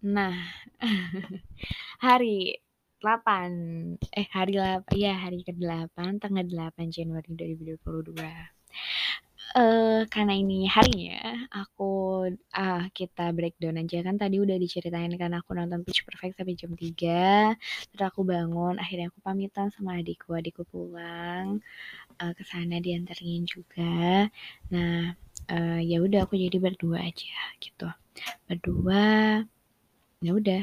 Nah, hari 8, eh, hari lap iya hari ke-8 tanggal 8 Januari 2022. Eee, karena ini harinya aku ah, kita breakdown aja kan tadi udah diceritain kan aku nonton Pitch Perfect sampai jam 3, terus aku bangun akhirnya aku pamitan sama adikku, adikku pulang, eee, ke sana dianterin juga. Nah, eee, ya udah aku jadi berdua aja gitu, berdua ya udah,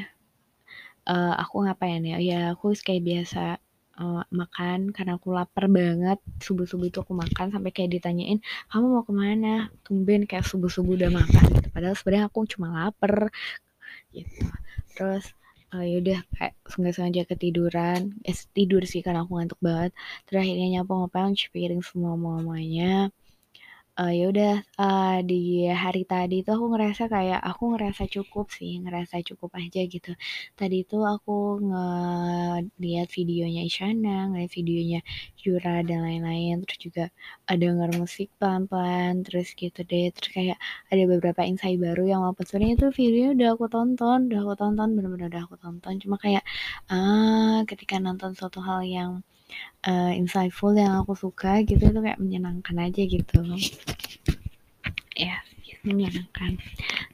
eee, aku ngapain ya, ya aku kayak biasa, eee, makan karena aku laper banget, subuh-subuh itu aku makan sampai kayak ditanyain, "Kamu mau ke mana? Tumben kayak subuh-subuh udah makan," gitu. Padahal sebenarnya aku cuma laper, gitu. Terus, eee, ya udah kayak nggak sengaja ketiduran, eh, tidur sih karena aku ngantuk banget, terus akhirnya nyapu, ngepel, piring semua-muanya. Eee, ya udah, eee, di hari tadi itu aku ngerasa kayak aku ngerasa cukup sih, ngerasa cukup aja gitu. Tadi itu aku ngeliat videonya Isyana, ngeliat videonya Yura dan lain-lain, terus juga, eee, denger musik pelan-pelan, terus gitu deh, terus kayak ada beberapa insight baru yang walaupun sebenarnya itu videonya udah aku tonton udah aku tonton, bener-bener udah aku tonton, cuma kayak, ah, ketika nonton suatu hal yang, eee, insightful yang aku suka gitu, itu kayak menyenangkan aja gitu. Iya, menyenangkan.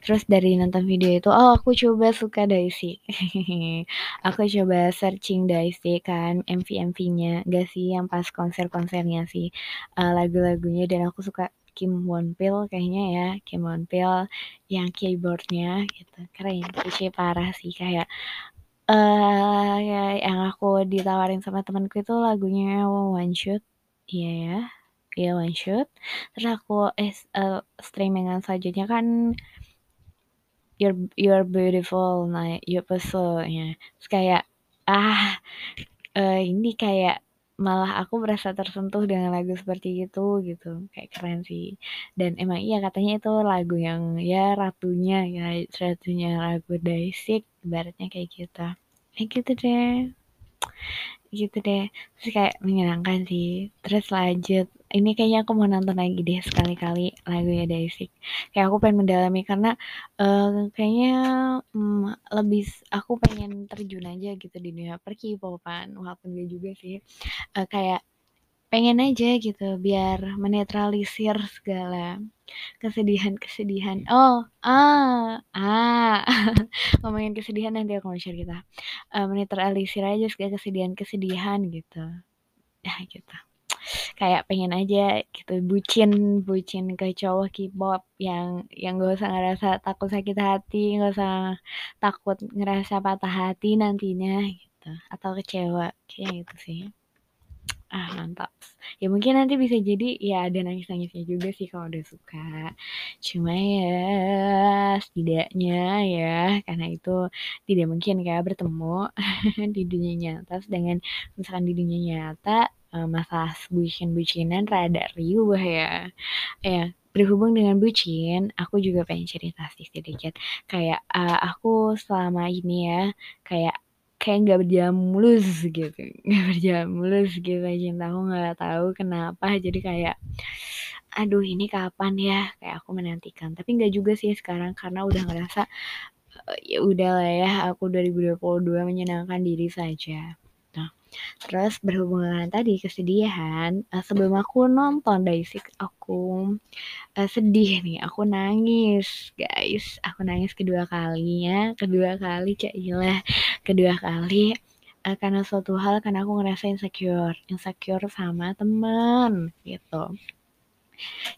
Terus dari nonton video itu, oh aku coba suka Daesung. Aku coba searching Daesung kan, MV-MV-nya, nggak sih yang pas konser-konsernya sih, eee, lagu-lagunya dan aku suka Kim Wonpil kayaknya ya, Kim Wonpil yang keyboard-nya gitu, keren, kece parah sih kayak, eee, ya yang aku ditawarin sama temenku itu lagunya One Shot, iya ya, iya One Shot, terus aku es eee, streaming-an selanjutnya kan You're You're Beautiful, nah You Pursue nya, terus kayak, ah, eee, ini kayak malah aku merasa tersentuh dengan lagu seperti itu gitu, kayak keren sih. Dan emang iya katanya itu lagu yang ya ratunya ya, ratunya lagu Daesung, ibaratnya kayak gitu. Ya gitu deh. Gitu deh, terus kayak menyenangkan sih. Terus lanjut, ini kayaknya aku mau nonton lagi deh sekali-kali lagunya Daesung. Kayak aku pengen mendalami karena, eee, kayaknya, mmm, lebih aku pengen terjun aja gitu di dunia per-K-pop-an, walaupun nggak juga sih, eee, kayak pengen aja gitu biar menetralisir segala kesedihan-kesedihan. Oh, ah ah, ngomongin kesedihan nanti aku mau cerita, eee, menetralisir aja segala kesedihan-kesedihan gitu. Ya gitu, kayak pengen aja gitu bucin bucin ke cowok K-pop yang yang nggak usah ngerasa takut sakit hati, nggak usah takut ngerasa patah hati nantinya gitu, atau kecewa, kayaknya gitu sih. Ah, mantap. Ya mungkin nanti bisa jadi ya ada nangis-nangisnya juga sih kalau udah suka. Cuma ya setidaknya ya, karena itu tidak mungkin kan bertemu di dunia nyata, sedangkan misalkan di dunia nyata, eee, masalah bucin-bucinan rada riweuh ya. Ya, berhubung dengan bucin, aku juga pengen cerita sih sedikit. Kayak, eee, aku selama ini ya, kayak kayak nggak berjalan mulus gitu, nggak berjalan mulus gitu cinta aku nggak tahu kenapa jadi kayak, aduh ini kapan ya, kayak aku menantikan. Tapi nggak juga sih sekarang karena udah ngerasa, eee, ya udahlah ya aku 2022 menyenangkan diri saja. Nah, terus berhubung dengan tadi kesedihan, eee, sebelum aku nonton Daesung aku, eee, sedih nih, aku nangis guys, aku nangis kedua kalinya, kedua kali cailah, kedua kali, eee, karena suatu hal karena aku ngerasa insecure, insecure sama temen gitu.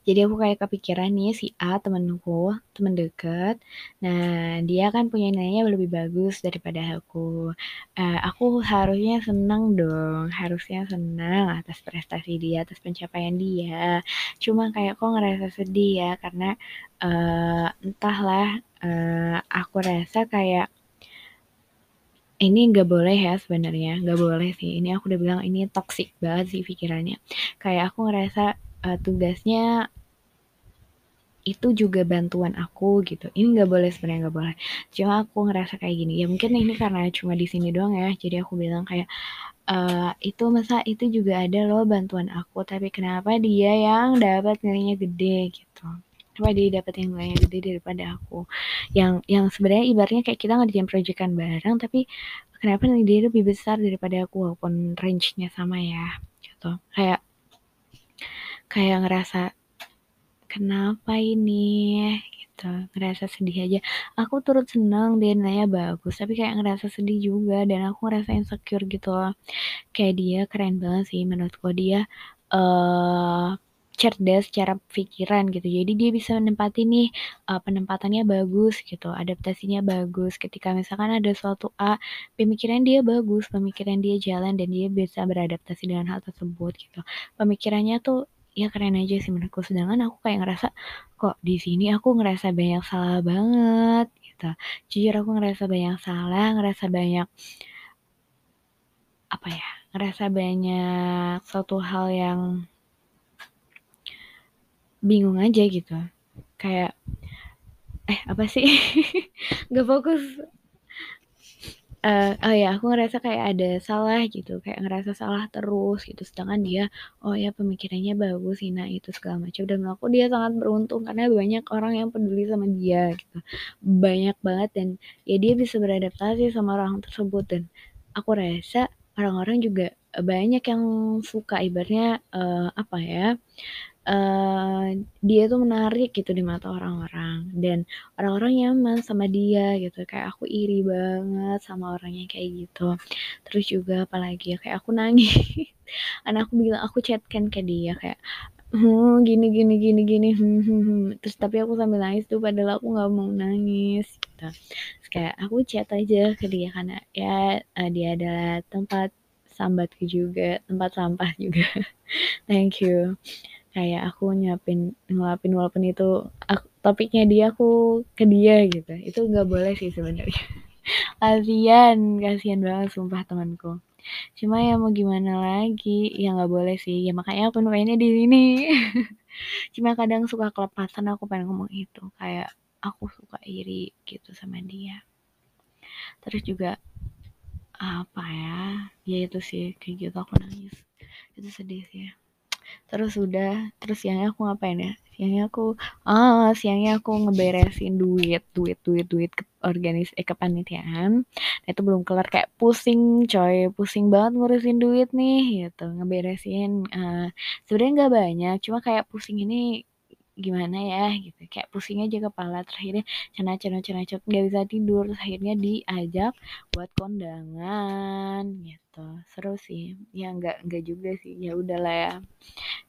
Jadi aku kayak kepikiran nih si A temenku, temen deket, nah dia kan punya nilainya lebih bagus daripada aku, eee, aku harusnya seneng dong, harusnya senang atas prestasi dia, atas pencapaian dia. Cuma kayak kok ngerasa sedih ya karena, eee, entahlah, eee, aku rasa kayak ini nggak boleh ya sebenarnya, nggak boleh sih, ini aku udah bilang ini toxic banget sih pikirannya. Kayak aku ngerasa, eee, tugasnya itu juga bantuan aku gitu, ini nggak boleh sebenarnya nggak boleh. Cuma aku ngerasa kayak gini, ya mungkin ini karena cuma di sini doang ya, jadi aku bilang kayak, eee, "Itu masa itu juga ada loh bantuan aku, tapi kenapa dia yang dapat nilainya gede?" Gitu. kenapa dia dapat yang nilainya gede daripada aku yang yang sebenarnya ibaratnya kayak kita ngerjain proyekan bareng tapi kenapa nih dia lebih besar daripada aku walaupun range-nya sama ya gitu kayak kayak ngerasa kenapa ini? Gitu. Ngerasa sedih aja. Aku turut seneng dia nilainya bagus tapi kayak ngerasa sedih juga dan aku ngerasa insecure gitu loh. Kayak dia keren banget sih menurutku. Dia uh, cerdas secara pikiran gitu. Jadi dia bisa menempati nih uh, penempatannya bagus gitu adaptasinya bagus. Ketika misalkan ada suatu A pemikiran dia bagus pemikiran dia jalan dan dia bisa beradaptasi dengan hal tersebut gitu. Pemikirannya tuh ya keren aja sih menurutku. Sedangkan aku kayak ngerasa kok di sini aku ngerasa banyak salah banget gitu. Jujur aku ngerasa banyak salah ngerasa banyak apa ya ngerasa banyak suatu hal yang bingung aja gitu. Kayak eh apa sih? Nggak fokus uh, oh ya aku ngerasa kayak ada salah gitu kayak ngerasa salah terus gitu. Sedangkan dia oh ya pemikirannya bagus sih nah itu segala macam. Dan aku dia sangat beruntung karena banyak orang yang peduli sama dia gitu. Banyak banget dan ya dia bisa beradaptasi sama orang tersebut dan aku rasa orang-orang juga banyak yang suka ibaratnya uh, apa ya uh, dia tuh menarik gitu di mata orang-orang. Dan orang-orang nyaman sama dia gitu. Kayak aku iri banget sama orangnya kayak gitu. Terus juga apalagi ya kayak aku nangis. Anak aku bilang aku chatkan ke dia kayak hmm, gini gini gini gini hmm, hmm, hmm. terus tapi aku sambil nangis tuh padahal aku nggak mau nangis gitu. Terus kayak aku chat aja ke dia karena ya uh, dia adalah tempat sambatku juga tempat sampah juga. Thank you kayak aku nyiapin ngelapin walaupun itu aku, topiknya dia aku ke dia gitu. Itu nggak boleh sih sebenarnya. Kasian kasian banget sumpah temanku. Cuma ya mau gimana lagi? Ya nggak boleh sih. Ya makanya aku nukainya di sini. Cuma kadang suka kelepasan aku pengen ngomong itu. Kayak aku suka iri gitu sama dia. Terus juga apa ya? Ya itu sih kayak gitu aku nangis. Itu sedih sih terus udah terus siangnya aku ngapain ya? Siangnya aku ah siangnya aku ngeberesin duit duit duit duit ke organis eh kepanitiaan. Nah, itu belum kelar kayak pusing coy. Pusing banget ngurusin duit nih gitu. Ngeberesin uh, sebenarnya nggak banyak cuma kayak pusing ini gimana ya gitu. Kayak pusing aja kepala terakhirnya cina cina cina cina nggak bisa tidur terus akhirnya diajak buat kondangan gitu. Seru sih. Ya nggak nggak juga sih. Ya udahlah ya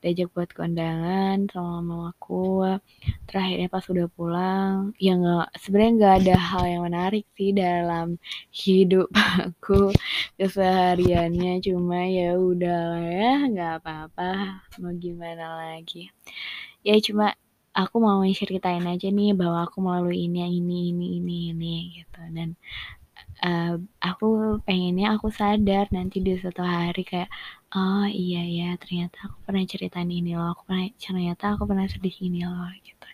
diajak buat kondangan sama mamaku terakhirnya pas udah pulang ya nggak sebenarnya nggak ada hal yang menarik sih dalam hidup aku kesehariannya. Cuma ya udahlah ya nggak apa-apa. Mau gimana lagi ya cuma aku mau ceritain aja nih bahwa aku melalui ini ini ini ini ini gitu. Dan uh, aku pengennya aku sadar nanti di suatu hari kayak oh iya ya ternyata aku pernah ceritain ini loh. Aku pernah ternyata aku pernah sedih ini loh gitu.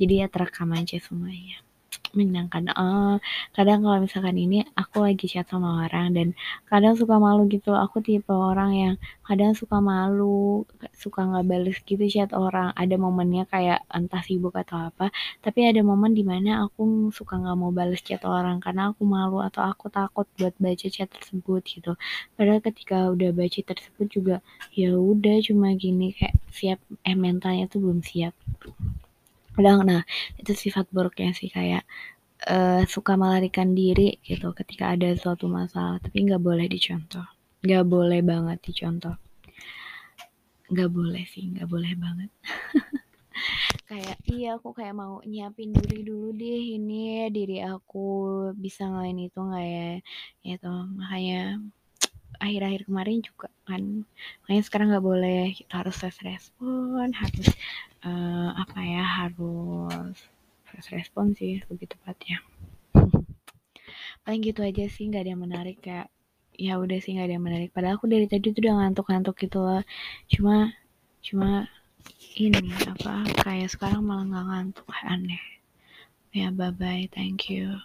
Jadi ya terekam aja semuanya menyenangkan. Oh kadang kalau misalkan ini aku lagi chat sama orang dan kadang suka malu gitu. Aku tipe orang yang kadang suka malu suka nggak balas gitu chat orang. Ada momennya kayak entah sibuk atau apa tapi ada momen di mana aku suka nggak mau balas chat orang karena aku malu atau aku takut buat baca chat tersebut gitu. Padahal ketika udah baca tersebut juga ya udah cuma gini kayak siap eh mentalnya tuh belum siap udah nah itu sifat buruknya sih kayak uh, suka melarikan diri gitu ketika ada suatu masalah. Tapi nggak boleh dicontoh. Nggak boleh banget dicontoh. Nggak boleh sih nggak boleh banget. Kayak iya aku kayak mau nyiapin diri dulu deh ini diri aku bisa ngelain itu nggak ya? Itu makanya akhir-akhir kemarin juga kan. Makanya sekarang nggak boleh kita harus tes respon harus uh, apa ya harus fast respon sih lebih tepatnya. Paling gitu aja sih nggak ada yang menarik kayak ya udah sih nggak ada yang menarik. Padahal aku dari tadi tuh udah ngantuk-ngantuk gitu loh. Cuma cuma ini apa kayak sekarang malah nggak ngantuk aneh. Ya bye bye thank you